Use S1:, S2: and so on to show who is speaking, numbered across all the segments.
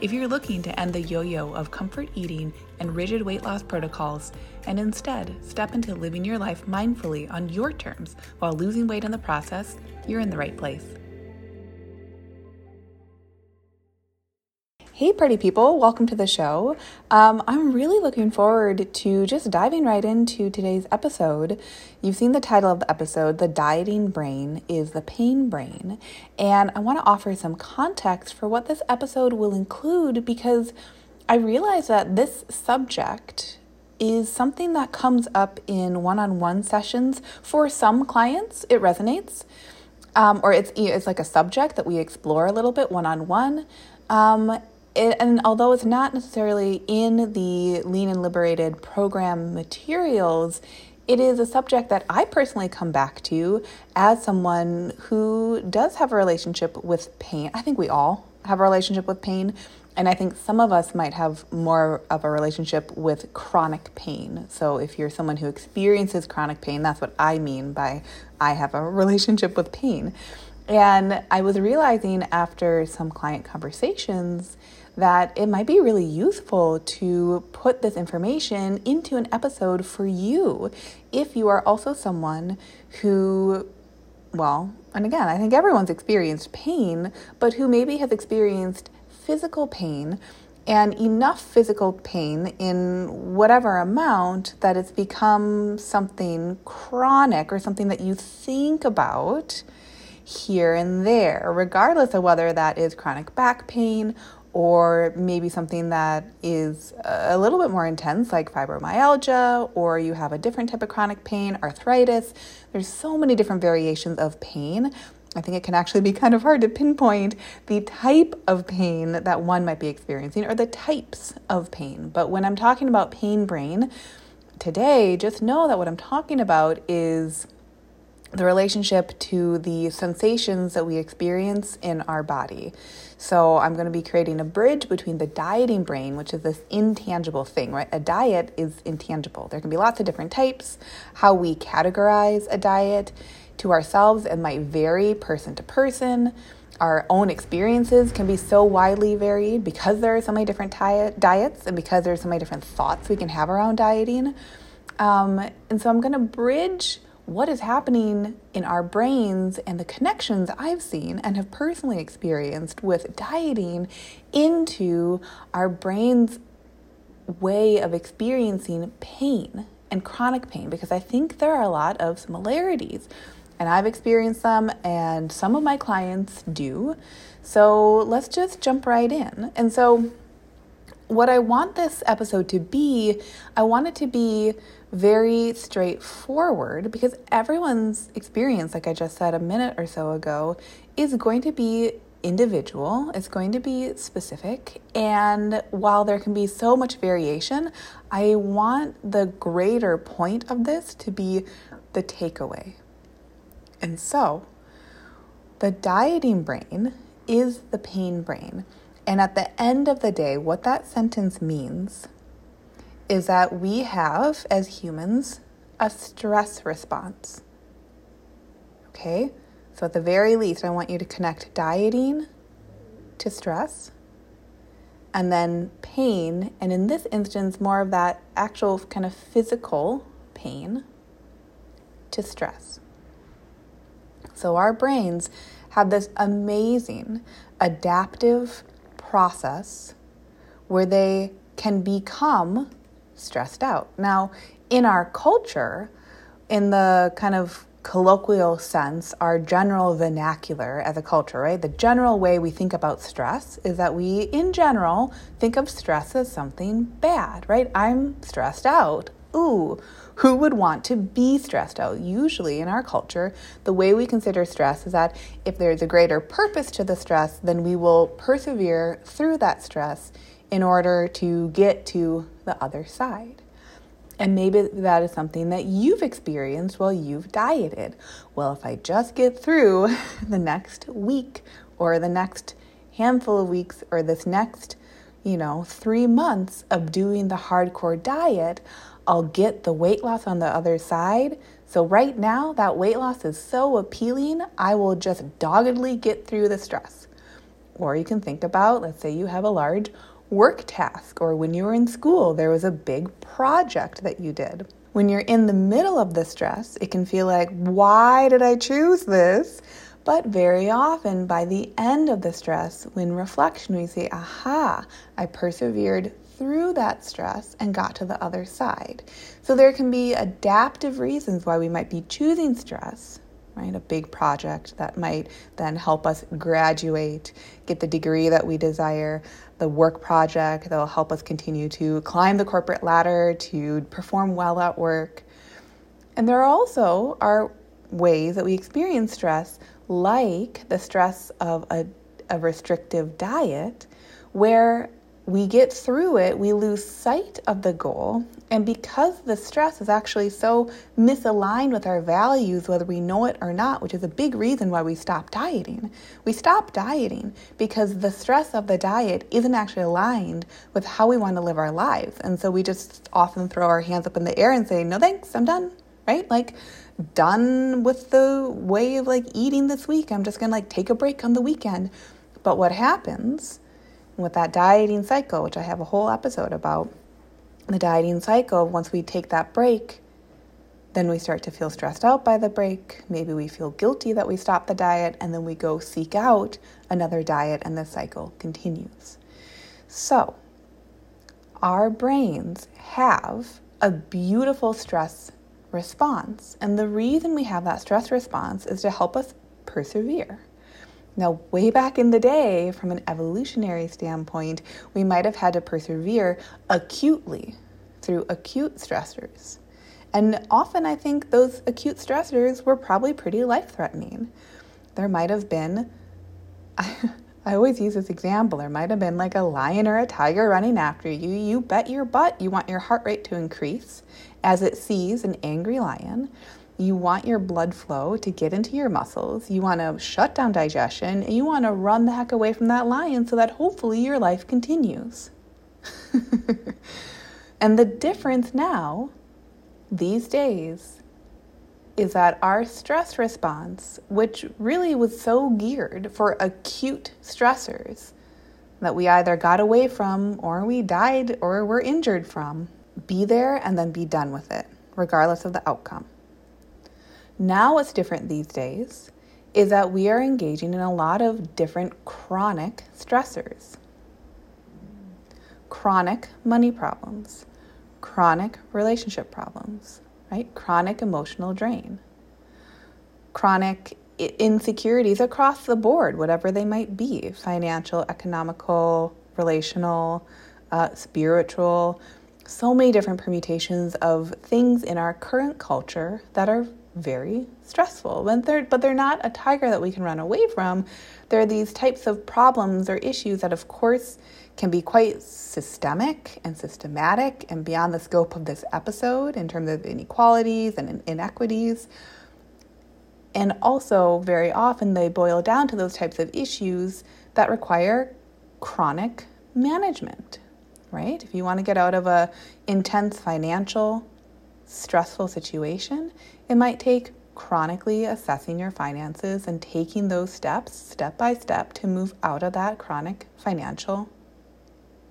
S1: If you're looking to end the yo yo of comfort eating and rigid weight loss protocols, and instead step into living your life mindfully on your terms while losing weight in the process, you're in the right place. Hey, pretty people, welcome to the show. Um, I'm really looking forward to just diving right into today's episode. You've seen the title of the episode, The Dieting Brain is the Pain Brain. And I want to offer some context for what this episode will include because I realize that this subject is something that comes up in one on one sessions. For some clients, it resonates. Um, or it's it's like a subject that we explore a little bit one on one it, and although it's not necessarily in the Lean and Liberated program materials, it is a subject that I personally come back to as someone who does have a relationship with pain. I think we all have a relationship with pain, and I think some of us might have more of a relationship with chronic pain. So, if you're someone who experiences chronic pain, that's what I mean by I have a relationship with pain. And I was realizing after some client conversations that it might be really useful to put this information into an episode for you. If you are also someone who, well, and again, I think everyone's experienced pain, but who maybe has experienced physical pain and enough physical pain in whatever amount that it's become something chronic or something that you think about here and there, regardless of whether that is chronic back pain or maybe something that is a little bit more intense, like fibromyalgia, or you have a different type of chronic pain, arthritis. There's so many different variations of pain. I think it can actually be kind of hard to pinpoint the type of pain that one might be experiencing or the types of pain. But when I'm talking about pain brain today, just know that what I'm talking about is the relationship to the sensations that we experience in our body. So, I'm going to be creating a bridge between the dieting brain, which is this intangible thing, right? A diet is intangible. There can be lots of different types. How we categorize a diet to ourselves it might vary person to person. Our own experiences can be so widely varied because there are so many different diet, diets and because there are so many different thoughts we can have around dieting. Um, and so, I'm going to bridge what is happening in our brains and the connections I've seen and have personally experienced with dieting into our brain's way of experiencing pain and chronic pain because I think there are a lot of similarities. And I've experienced them, and some of my clients do. So let's just jump right in. And so, what I want this episode to be, I want it to be very straightforward because everyone's experience, like I just said a minute or so ago, is going to be individual, it's going to be specific. And while there can be so much variation, I want the greater point of this to be the takeaway. And so, the dieting brain is the pain brain. And at the end of the day, what that sentence means is that we have, as humans, a stress response. Okay? So, at the very least, I want you to connect dieting to stress and then pain, and in this instance, more of that actual kind of physical pain to stress. So, our brains have this amazing adaptive process where they can become stressed out. Now, in our culture, in the kind of colloquial sense, our general vernacular as a culture, right? The general way we think about stress is that we, in general, think of stress as something bad, right? I'm stressed out. Ooh, who would want to be stressed out? Usually in our culture, the way we consider stress is that if there's a greater purpose to the stress, then we will persevere through that stress in order to get to the other side. And maybe that is something that you've experienced while you've dieted. Well, if I just get through the next week or the next handful of weeks or this next, you know, three months of doing the hardcore diet, I'll get the weight loss on the other side. So, right now, that weight loss is so appealing, I will just doggedly get through the stress. Or you can think about, let's say you have a large work task, or when you were in school, there was a big project that you did. When you're in the middle of the stress, it can feel like, why did I choose this? But very often, by the end of the stress, when reflection, we say, aha, I persevered through that stress and got to the other side. So there can be adaptive reasons why we might be choosing stress, right? A big project that might then help us graduate, get the degree that we desire, the work project that will help us continue to climb the corporate ladder, to perform well at work. And there are also are ways that we experience stress, like the stress of a, a restrictive diet, where we get through it, we lose sight of the goal. And because the stress is actually so misaligned with our values, whether we know it or not, which is a big reason why we stop dieting, we stop dieting because the stress of the diet isn't actually aligned with how we want to live our lives. And so we just often throw our hands up in the air and say, no thanks, I'm done, right? Like, done with the way of like eating this week. I'm just gonna like take a break on the weekend. But what happens with that dieting cycle, which I have a whole episode about, the dieting cycle, once we take that break, then we start to feel stressed out by the break. Maybe we feel guilty that we stopped the diet, and then we go seek out another diet, and the cycle continues. So, our brains have a beautiful stress response. And the reason we have that stress response is to help us persevere. Now, way back in the day, from an evolutionary standpoint, we might have had to persevere acutely through acute stressors. And often I think those acute stressors were probably pretty life threatening. There might have been, I, I always use this example, there might have been like a lion or a tiger running after you. You bet your butt you want your heart rate to increase as it sees an angry lion. You want your blood flow to get into your muscles. You want to shut down digestion. And you want to run the heck away from that lion so that hopefully your life continues. and the difference now, these days, is that our stress response, which really was so geared for acute stressors that we either got away from or we died or were injured from, be there and then be done with it, regardless of the outcome. Now, what's different these days is that we are engaging in a lot of different chronic stressors. Chronic money problems, chronic relationship problems, right? Chronic emotional drain, chronic insecurities across the board, whatever they might be. Financial, economical, relational, uh, spiritual, so many different permutations of things in our current culture that are very stressful. But they're, but they're not a tiger that we can run away from. There are these types of problems or issues that, of course, can be quite systemic and systematic and beyond the scope of this episode in terms of inequalities and inequities. And also, very often, they boil down to those types of issues that require chronic management, right? If you want to get out of a intense financial stressful situation, it might take chronically assessing your finances and taking those steps step by step to move out of that chronic financial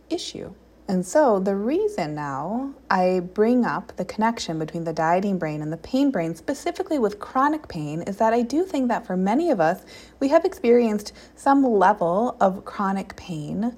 S1: issue. And so, the reason now I bring up the connection between the dieting brain and the pain brain, specifically with chronic pain, is that I do think that for many of us, we have experienced some level of chronic pain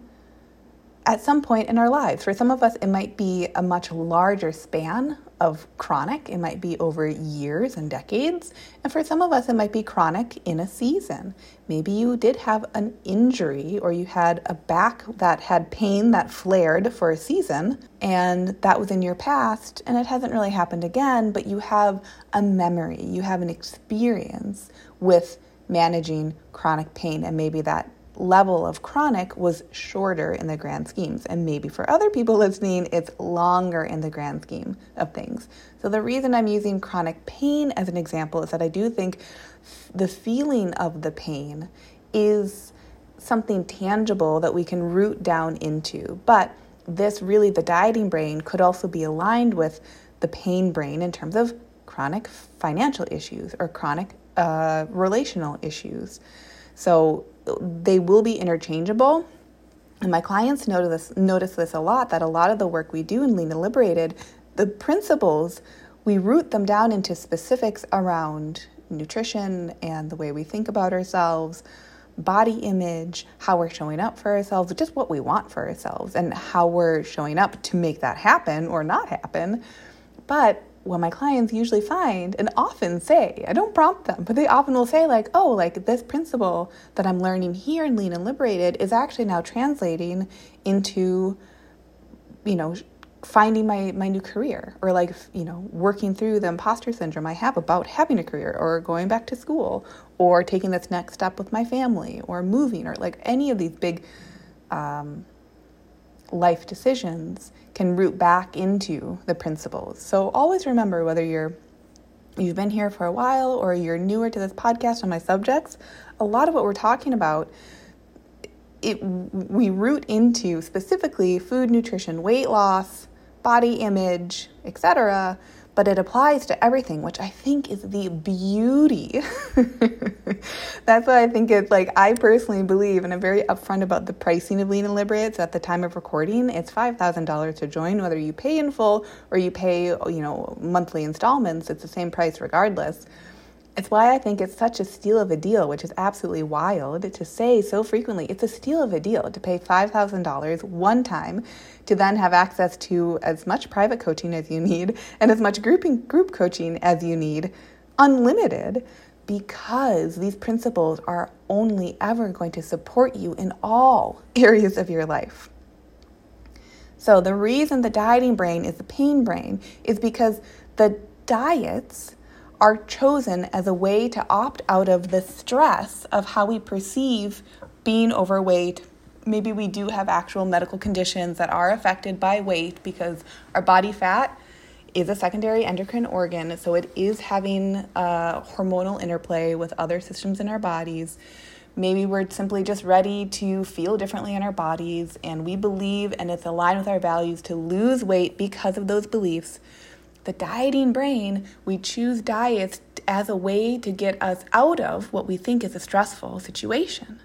S1: at some point in our lives. For some of us, it might be a much larger span of chronic. It might be over years and decades. And for some of us, it might be chronic in a season. Maybe you did have an injury or you had a back that had pain that flared for a season and that was in your past and it hasn't really happened again, but you have a memory, you have an experience with managing chronic pain and maybe that level of chronic was shorter in the grand schemes. And maybe for other people listening, it's longer in the grand scheme of things. So the reason I'm using chronic pain as an example is that I do think the feeling of the pain is something tangible that we can root down into. But this really, the dieting brain, could also be aligned with the pain brain in terms of chronic financial issues or chronic uh, relational issues. So they will be interchangeable. And my clients notice this, notice this a lot that a lot of the work we do in Lean and Liberated, the principles, we root them down into specifics around nutrition and the way we think about ourselves, body image, how we're showing up for ourselves, just what we want for ourselves, and how we're showing up to make that happen or not happen. But what my clients usually find and often say, I don't prompt them, but they often will say, like, oh, like this principle that I'm learning here in Lean and Liberated is actually now translating into, you know, finding my, my new career or like, you know, working through the imposter syndrome I have about having a career or going back to school or taking this next step with my family or moving or like any of these big um, life decisions can root back into the principles. So always remember whether you're you've been here for a while or you're newer to this podcast on my subjects, a lot of what we're talking about it we root into specifically food, nutrition, weight loss, body image, etc but it applies to everything, which I think is the beauty. That's why I think it's like, I personally believe, and I'm very upfront about the pricing of Lean and Liberate. So at the time of recording, it's $5,000 to join, whether you pay in full or you pay, you know, monthly installments, it's the same price regardless. It's why I think it's such a steal of a deal, which is absolutely wild to say so frequently. It's a steal of a deal to pay $5,000 one time to then have access to as much private coaching as you need and as much grouping, group coaching as you need, unlimited, because these principles are only ever going to support you in all areas of your life. So, the reason the dieting brain is the pain brain is because the diets are chosen as a way to opt out of the stress of how we perceive being overweight. Maybe we do have actual medical conditions that are affected by weight because our body fat is a secondary endocrine organ, so it is having a hormonal interplay with other systems in our bodies. Maybe we're simply just ready to feel differently in our bodies, and we believe and it's aligned with our values to lose weight because of those beliefs the dieting brain, we choose diets as a way to get us out of what we think is a stressful situation.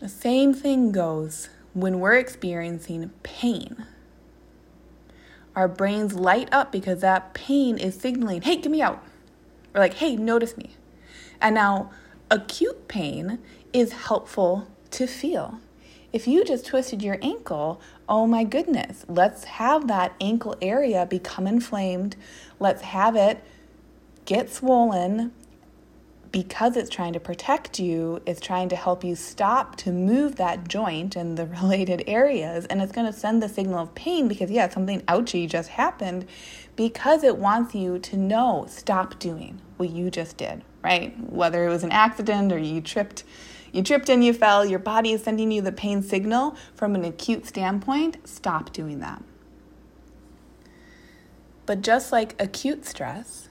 S1: The same thing goes when we're experiencing pain. Our brains light up because that pain is signaling, hey, get me out. Or like, hey, notice me. And now, acute pain is helpful to feel. If you just twisted your ankle, oh my goodness, let's have that ankle area become inflamed. Let's have it get swollen because it's trying to protect you, it's trying to help you stop to move that joint and the related areas. And it's going to send the signal of pain because, yeah, something ouchy just happened because it wants you to know, stop doing what you just did, right? Whether it was an accident or you tripped you tripped and you fell, your body is sending you the pain signal from an acute standpoint. Stop doing that. But just like acute stress,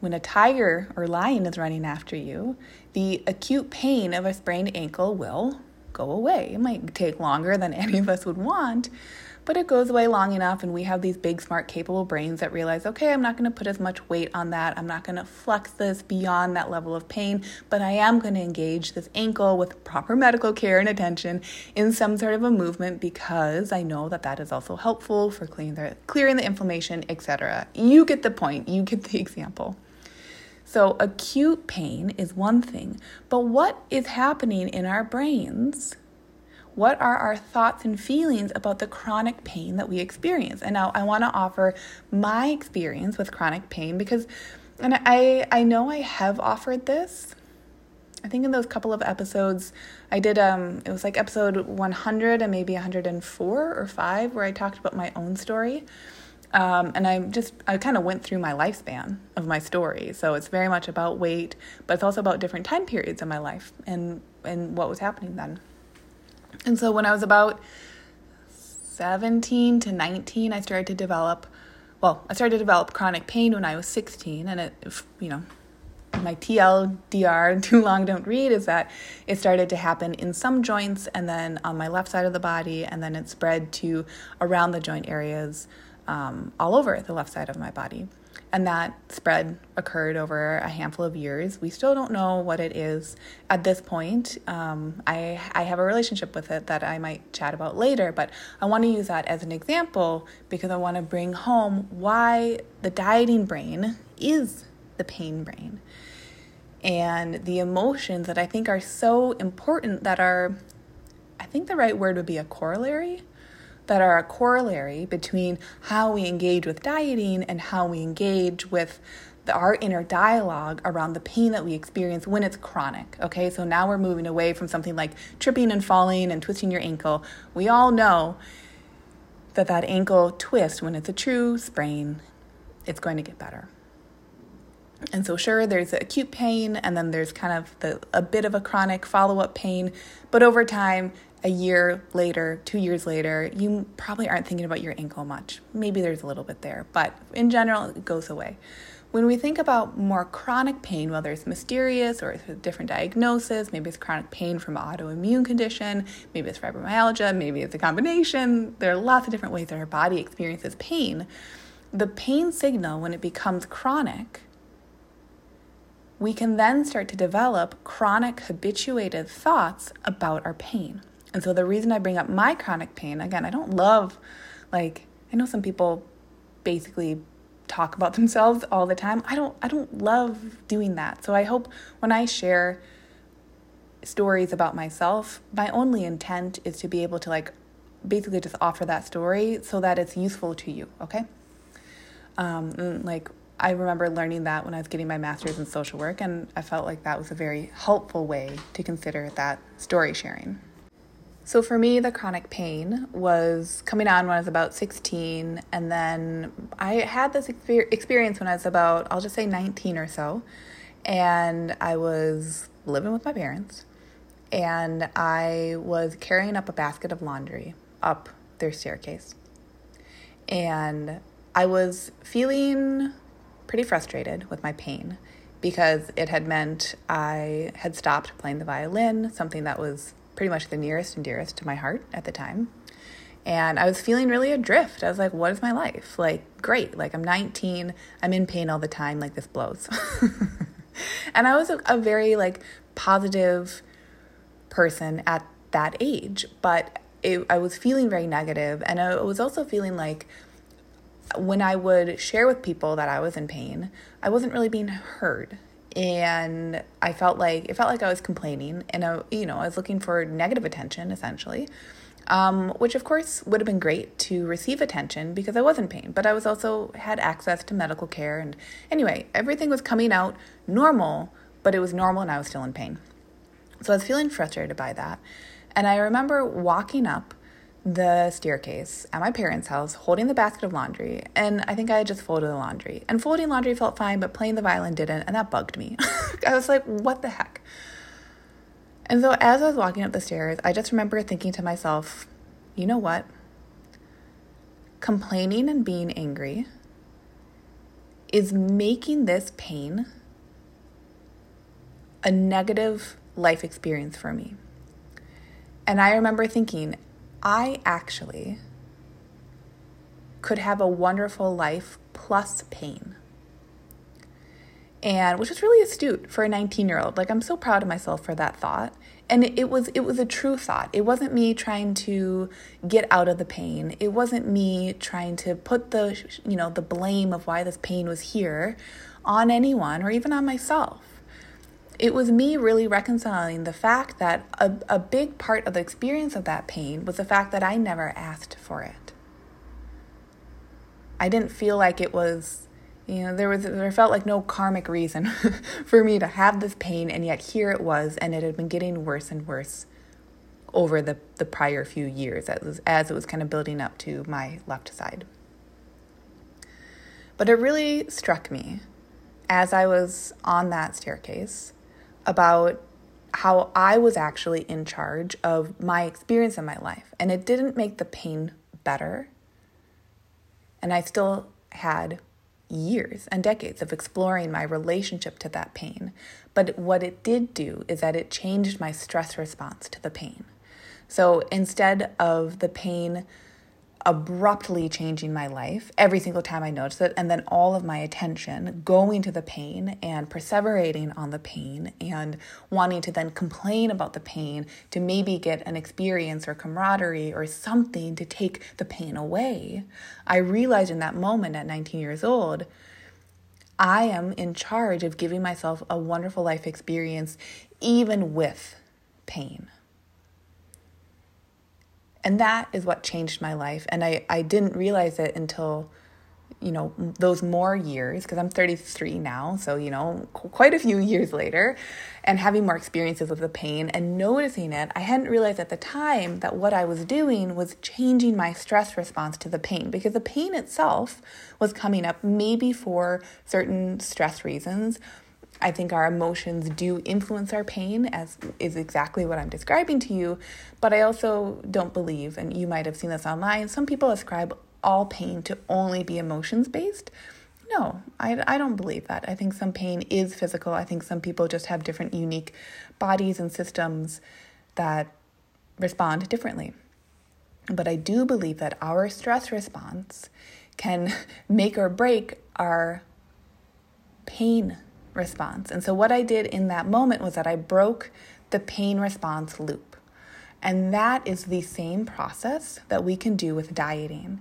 S1: when a tiger or lion is running after you, the acute pain of a sprained ankle will go away. It might take longer than any of us would want, but it goes away long enough, and we have these big, smart, capable brains that realize okay, I'm not going to put as much weight on that. I'm not going to flex this beyond that level of pain, but I am going to engage this ankle with proper medical care and attention in some sort of a movement because I know that that is also helpful for clearing the, clearing the inflammation, etc. You get the point, you get the example. So, acute pain is one thing, but what is happening in our brains what are our thoughts and feelings about the chronic pain that we experience? And now I want to offer my experience with chronic pain because and I I know I have offered this. I think in those couple of episodes I did um it was like episode 100 and maybe 104 or 5 where I talked about my own story. Um, and I just, I kind of went through my lifespan of my story. So it's very much about weight, but it's also about different time periods in my life and, and what was happening then. And so when I was about 17 to 19, I started to develop, well, I started to develop chronic pain when I was 16. And it, you know, my TLDR, too long don't read, is that it started to happen in some joints and then on my left side of the body, and then it spread to around the joint areas um, all over the left side of my body. And that spread occurred over a handful of years. We still don't know what it is at this point. Um, I, I have a relationship with it that I might chat about later, but I want to use that as an example because I want to bring home why the dieting brain is the pain brain and the emotions that I think are so important that are, I think the right word would be a corollary, that are a corollary between how we engage with dieting and how we engage with the, our inner dialogue around the pain that we experience when it's chronic. Okay, so now we're moving away from something like tripping and falling and twisting your ankle. We all know that that ankle twist, when it's a true sprain, it's going to get better. And so, sure, there's acute pain, and then there's kind of the, a bit of a chronic follow up pain. But over time, a year later, two years later, you probably aren't thinking about your ankle much. Maybe there's a little bit there, but in general, it goes away. When we think about more chronic pain, whether it's mysterious or it's a different diagnosis, maybe it's chronic pain from autoimmune condition, maybe it's fibromyalgia, maybe it's a combination, there are lots of different ways that our body experiences pain. The pain signal, when it becomes chronic, we can then start to develop chronic habituated thoughts about our pain. And so the reason I bring up my chronic pain, again, I don't love, like, I know some people basically talk about themselves all the time. I don't I don't love doing that. So I hope when I share stories about myself, my only intent is to be able to like basically just offer that story so that it's useful to you, okay? Um, like I remember learning that when I was getting my master's in social work, and I felt like that was a very helpful way to consider that story sharing. So for me, the chronic pain was coming on when I was about 16, and then I had this experience when I was about, I'll just say 19 or so, and I was living with my parents, and I was carrying up a basket of laundry up their staircase. And I was feeling pretty frustrated with my pain because it had meant I had stopped playing the violin, something that was pretty much the nearest and dearest to my heart at the time. And I was feeling really adrift. I was like, what is my life? Like, great. Like, I'm 19. I'm in pain all the time. Like, this blows. and I was a, a very, like, positive person at that age. But it, I was feeling very negative, And I was also feeling like when I would share with people that I was in pain, I wasn't really being heard. And I felt like it felt like I was complaining, and I, you know, I was looking for negative attention essentially, um, which of course would have been great to receive attention because I was in pain. But I was also had access to medical care, and anyway, everything was coming out normal, but it was normal, and I was still in pain. So I was feeling frustrated by that, and I remember walking up the staircase at my parents' house holding the basket of laundry, and I think I had just folded the laundry. And folding laundry felt fine, but playing the violin didn't, and that bugged me. I was like, what the heck? And so as I was walking up the stairs, I just remember thinking to myself, you know what? Complaining and being angry is making this pain a negative life experience for me. And I remember thinking, I actually could have a wonderful life plus pain. And which was really astute for a 19 year old. Like I'm so proud of myself for that thought. And it, it was it was a true thought. It wasn't me trying to get out of the pain. It wasn't me trying to put the you know the blame of why this pain was here on anyone or even on myself it was me really reconciling the fact that a, a big part of the experience of that pain was the fact that I never asked for it. I didn't feel like it was, you know, there was there felt like no karmic reason for me to have this pain, and yet here it was, and it had been getting worse and worse over the, the prior few years as, as it was kind of building up to my left side. But it really struck me as I was on that staircase about how I was actually in charge of my experience in my life. And it didn't make the pain better. And I still had years and decades of exploring my relationship to that pain. But what it did do is that it changed my stress response to the pain. So instead of the pain abruptly changing my life every single time I notice it, and then all of my attention going to the pain and perseverating on the pain and wanting to then complain about the pain to maybe get an experience or camaraderie or something to take the pain away. I realized in that moment at 19 years old. I am in charge of giving myself a wonderful life experience, even with pain. And that is what changed my life. And I, I didn't realize it until, you know, those more years, because I'm 33 now. So, you know, quite a few years later, and having more experiences with the pain and noticing it, I hadn't realized at the time that what I was doing was changing my stress response to the pain because the pain itself was coming up maybe for certain stress reasons I think our emotions do influence our pain, as is exactly what I'm describing to you. But I also don't believe, and you might have seen this online, some people ascribe all pain to only be emotions based. No, I, I don't believe that. I think some pain is physical. I think some people just have different, unique bodies and systems that respond differently. But I do believe that our stress response can make or break our pain response. And so, what I did in that moment was that I broke the pain response loop. And that is the same process that we can do with dieting.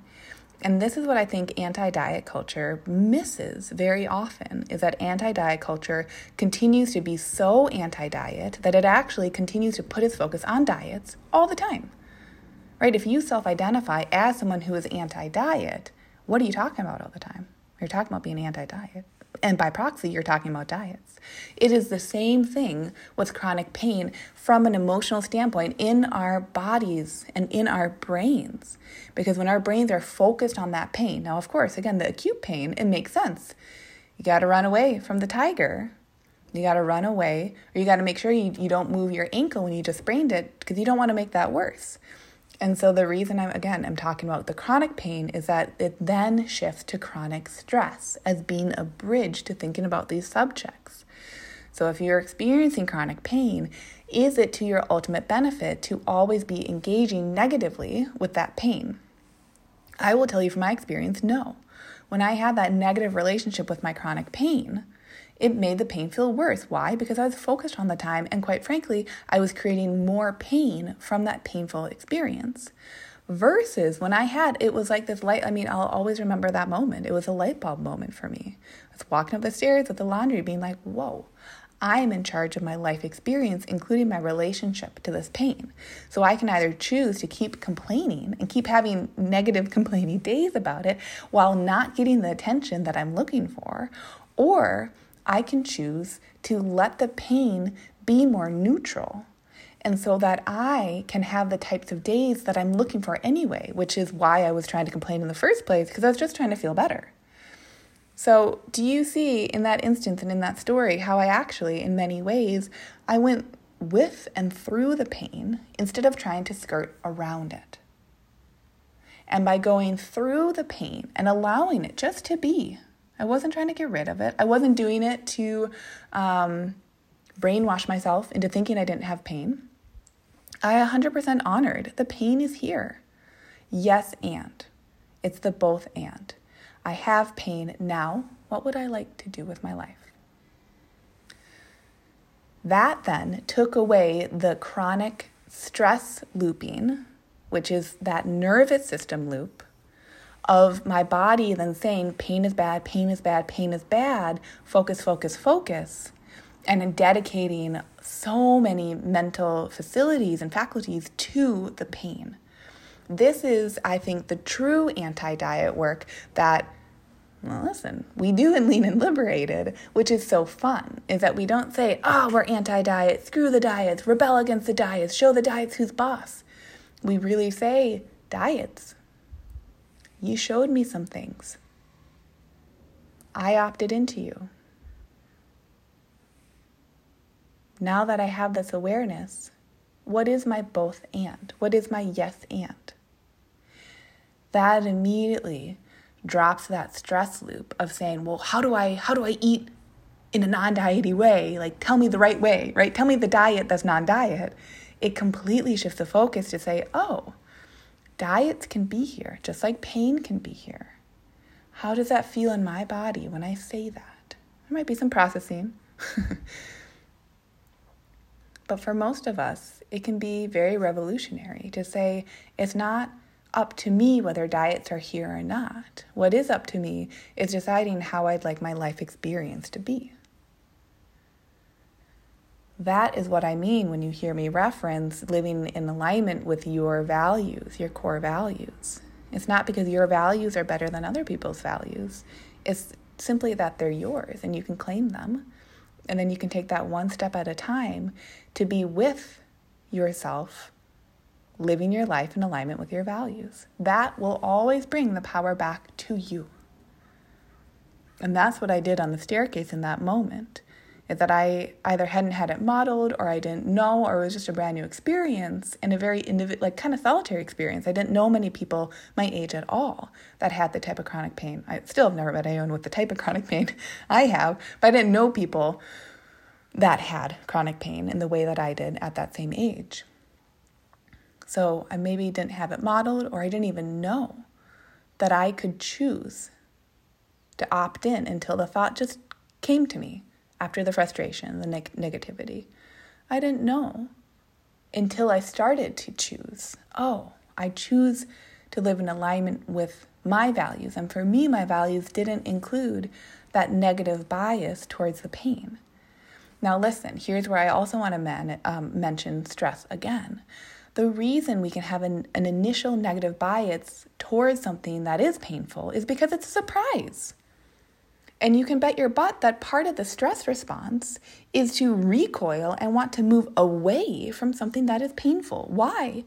S1: And this is what I think anti-diet culture misses very often is that anti-diet culture continues to be so anti-diet that it actually continues to put its focus on diets all the time. Right? If you self-identify as someone who is anti-diet, what are you talking about all the time? You're talking about being anti-diet and by proxy, you're talking about diets. It is the same thing with chronic pain from an emotional standpoint in our bodies and in our brains. Because when our brains are focused on that pain, now, of course, again, the acute pain, it makes sense. You got to run away from the tiger. You got to run away, or you got to make sure you, you don't move your ankle when you just sprained it because you don't want to make that worse. And so the reason I'm again I'm talking about the chronic pain is that it then shifts to chronic stress as being a bridge to thinking about these subjects. So if you're experiencing chronic pain, is it to your ultimate benefit to always be engaging negatively with that pain? I will tell you from my experience, no. When I had that negative relationship with my chronic pain, it made the pain feel worse. Why? Because I was focused on the time, and quite frankly, I was creating more pain from that painful experience. Versus when I had, it was like this light. I mean, I'll always remember that moment. It was a light bulb moment for me. I was walking up the stairs with the laundry, being like, whoa, I am in charge of my life experience, including my relationship to this pain. So I can either choose to keep complaining and keep having negative complaining days about it while not getting the attention that I'm looking for, or I can choose to let the pain be more neutral. And so that I can have the types of days that I'm looking for anyway, which is why I was trying to complain in the first place, because I was just trying to feel better. So, do you see in that instance and in that story how I actually, in many ways, I went with and through the pain instead of trying to skirt around it? And by going through the pain and allowing it just to be, I wasn't trying to get rid of it. I wasn't doing it to um, brainwash myself into thinking I didn't have pain. I 100% honored the pain is here. Yes, and. It's the both and. I have pain now. What would I like to do with my life? That then took away the chronic stress looping, which is that nervous system loop of my body than saying pain is bad, pain is bad, pain is bad, focus, focus, focus, and in dedicating so many mental facilities and faculties to the pain. This is, I think, the true anti diet work that well, listen, we do in Lean and Liberated, which is so fun, is that we don't say, oh, we're anti diet, screw the diets, rebel against the diets, show the diets who's boss. We really say, diets, you showed me some things. I opted into you. Now that I have this awareness, what is my both and? What is my yes and? That immediately drops that stress loop of saying, well, how do I how do I eat in a non-diety way? Like tell me the right way, right? Tell me the diet that's non-diet. It completely shifts the focus to say, oh, diets can be here, just like pain can be here. How does that feel in my body when I say that? There might be some processing. but for most of us, it can be very revolutionary to say it's not up to me whether diets are here or not. What is up to me is deciding how I'd like my life experience to be. That is what I mean when you hear me reference living in alignment with your values, your core values. It's not because your values are better than other people's values. It's simply that they're yours and you can claim them. And then you can take that one step at a time to be with yourself living your life in alignment with your values. That will always bring the power back to you. And that's what I did on the staircase in that moment. That I either hadn't had it modeled or I didn't know or it was just a brand new experience and a very like kind of solitary experience. I didn't know many people my age at all that had the type of chronic pain. I still have never met anyone with the type of chronic pain I have, but I didn't know people that had chronic pain in the way that I did at that same age. So I maybe didn't have it modeled, or I didn't even know that I could choose to opt in until the thought just came to me after the frustration, the neg- negativity. I didn't know until I started to choose. Oh, I choose to live in alignment with my values. And for me, my values didn't include that negative bias towards the pain. Now, listen, here's where I also want to man- um, mention stress again the reason we can have an, an initial negative bias towards something that is painful is because it's a surprise. And you can bet your butt that part of the stress response is to recoil and want to move away from something that is painful. Why?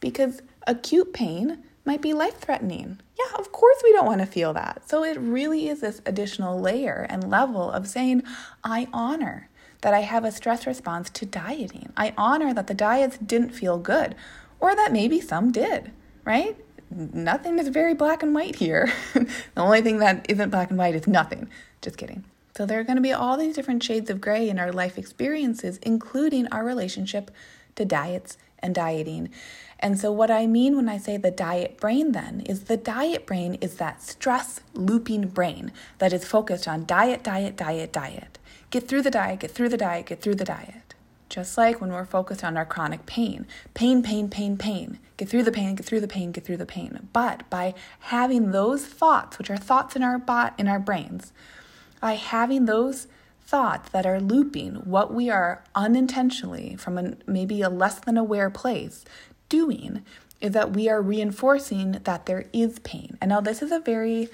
S1: Because acute pain might be life threatening. Yeah, of course we don't want to feel that. So it really is this additional layer and level of saying, I honor that I have a stress response to dieting. I honor that the diets didn't feel good, or that maybe some did, right? Nothing is very black and white here. the only thing that isn't black and white is nothing. Just kidding. So there are going to be all these different shades of gray in our life experiences, including our relationship to diets and dieting. And so, what I mean when I say the diet brain, then, is the diet brain is that stress looping brain that is focused on diet, diet, diet, diet. Get through the diet, get through the diet, get through the diet. Just like when we're focused on our chronic pain pain, pain, pain, pain. Get through the pain, get through the pain, get through the pain. But by having those thoughts, which are thoughts in our, bot, in our brains, by having those thoughts that are looping what we are unintentionally, from maybe a less than aware place, doing, is that we are reinforcing that there is pain. And now, this is a very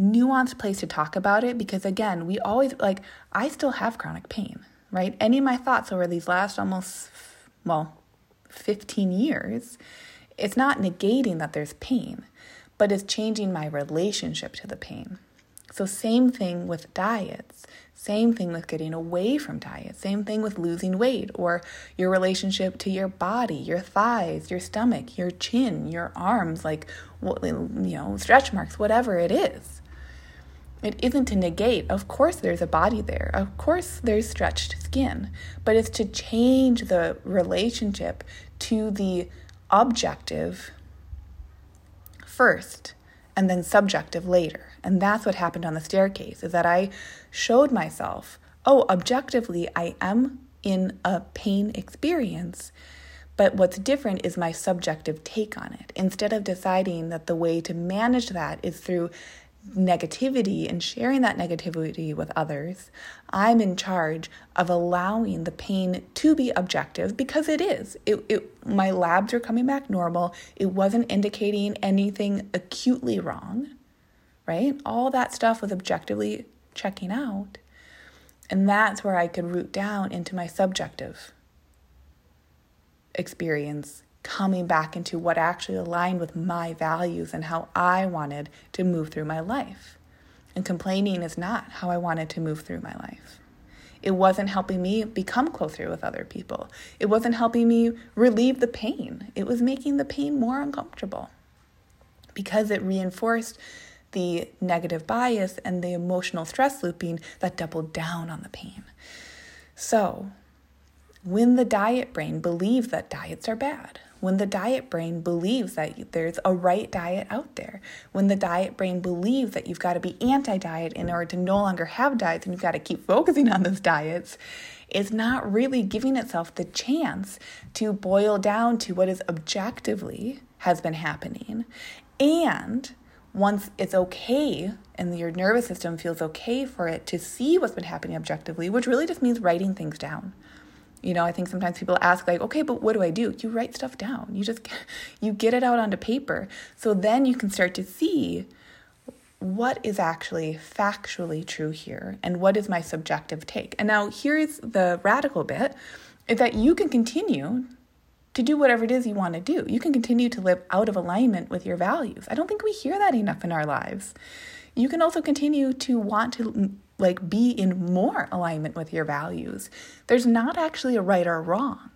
S1: nuanced place to talk about it because, again, we always like, I still have chronic pain, right? Any of my thoughts over these last almost, well, 15 years, it's not negating that there's pain, but it's changing my relationship to the pain. So, same thing with diets, same thing with getting away from diet, same thing with losing weight or your relationship to your body, your thighs, your stomach, your chin, your arms, like, you know, stretch marks, whatever it is. It isn't to negate, of course, there's a body there, of course, there's stretched skin, but it's to change the relationship to the objective first and then subjective later. And that's what happened on the staircase is that I showed myself, oh, objectively, I am in a pain experience. But what's different is my subjective take on it. Instead of deciding that the way to manage that is through negativity and sharing that negativity with others, I'm in charge of allowing the pain to be objective because it is. It, it, my labs are coming back normal. It wasn't indicating anything acutely wrong, right? All that stuff was objectively checking out. And that's where I could root down into my subjective experience coming back into what actually aligned with my values and how I wanted to move through my life. And complaining is not how I wanted to move through my life. It wasn't helping me become closer with other people. It wasn't helping me relieve the pain. It was making the pain more uncomfortable because it reinforced the negative bias and the emotional stress looping that doubled down on the pain. So, when the diet brain believes that diets are bad, when the diet brain believes that there's a right diet out there, when the diet brain believes that you've got to be anti diet in order to no longer have diets and you've got to keep focusing on those diets, is not really giving itself the chance to boil down to what is objectively has been happening. And once it's okay and your nervous system feels okay for it to see what's been happening objectively, which really just means writing things down you know, I think sometimes people ask like, "Okay, but what do I do?" You write stuff down. You just you get it out onto paper. So then you can start to see what is actually factually true here and what is my subjective take. And now here's the radical bit is that you can continue to do whatever it is you want to do. You can continue to live out of alignment with your values. I don't think we hear that enough in our lives. You can also continue to want to like be in more alignment with your values. There's not actually a right or wrong.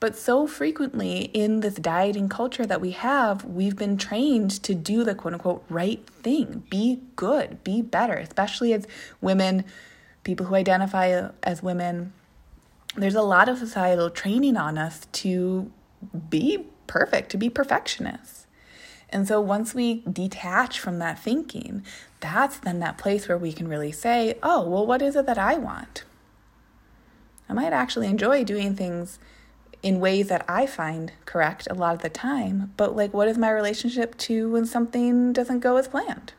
S1: But so frequently in this dieting culture that we have, we've been trained to do the quote unquote right thing, be good, be better, especially as women, people who identify as women. There's a lot of societal training on us to be perfect, to be perfectionists. And so once we detach from that thinking, that's then that place where we can really say, oh, well, what is it that I want? I might actually enjoy doing things in ways that I find correct a lot of the time, but like, what is my relationship to when something doesn't go as planned?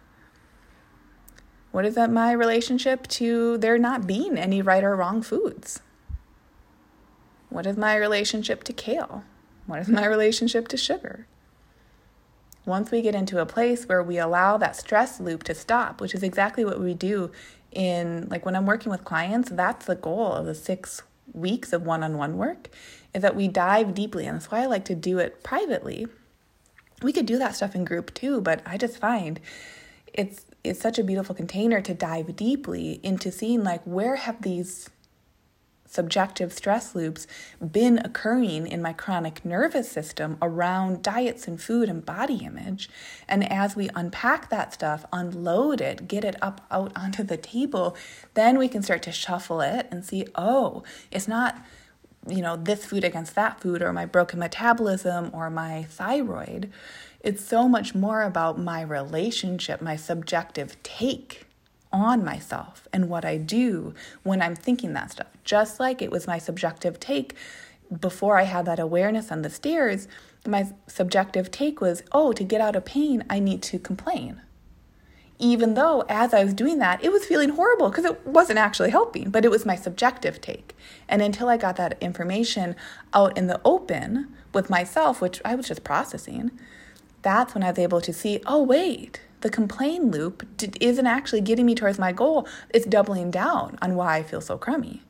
S1: What is that my relationship to there not being any right or wrong foods? What is my relationship to kale? What is my relationship to sugar? Once we get into a place where we allow that stress loop to stop, which is exactly what we do in like when I'm working with clients, that's the goal of the six weeks of one on one work, is that we dive deeply. And that's why I like to do it privately. We could do that stuff in group too, but I just find it's it's such a beautiful container to dive deeply into seeing like where have these subjective stress loops been occurring in my chronic nervous system around diets and food and body image. And as we unpack that stuff, unload it, get it up out onto the table, then we can start to shuffle it and see, oh, it's not you know, this food against that food or my broken metabolism or my thyroid. It's so much more about my relationship, my subjective take on myself and what I do when I'm thinking that stuff. Just like it was my subjective take before I had that awareness on the stairs, my subjective take was, oh, to get out of pain, I need to complain. Even though as I was doing that, it was feeling horrible because it wasn't actually helping, but it was my subjective take. And until I got that information out in the open with myself, which I was just processing, that's when I was able to see, oh, wait, the complain loop isn't actually getting me towards my goal. It's doubling down on why I feel so crummy.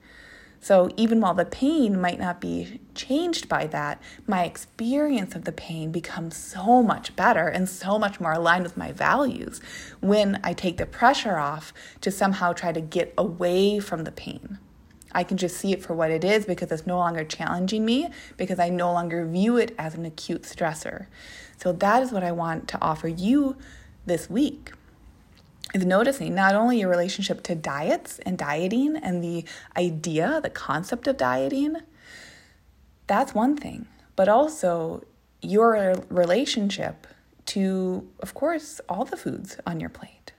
S1: So even while the pain might not be changed by that, my experience of the pain becomes so much better and so much more aligned with my values when I take the pressure off to somehow try to get away from the pain. I can just see it for what it is because it's no longer challenging me, because I no longer view it as an acute stressor. So that is what I want to offer you this week is noticing not only your relationship to diets and dieting and the idea, the concept of dieting, that's one thing, but also your relationship to, of course, all the foods on your plate,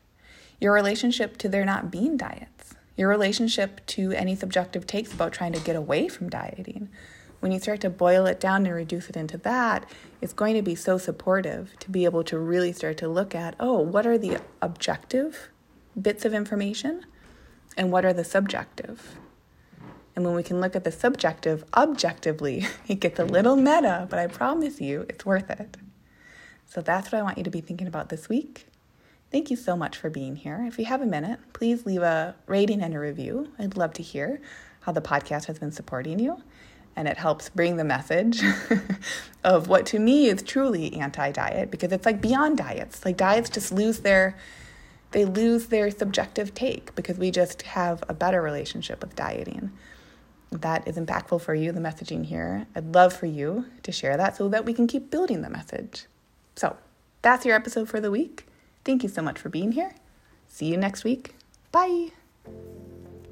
S1: your relationship to there not being diets, your relationship to any subjective takes about trying to get away from dieting, when you start to boil it down and reduce it into that, it's going to be so supportive to be able to really start to look at oh, what are the objective bits of information and what are the subjective? And when we can look at the subjective objectively, it gets a little meta, but I promise you it's worth it. So that's what I want you to be thinking about this week. Thank you so much for being here. If you have a minute, please leave a rating and a review. I'd love to hear how the podcast has been supporting you and it helps bring the message of what to me is truly anti diet because it's like beyond diets. Like diets just lose their they lose their subjective take because we just have a better relationship with dieting. That is impactful for you, the messaging here. I'd love for you to share that so that we can keep building the message. So, that's your episode for the week. Thank you so much for being here. See you next week. Bye.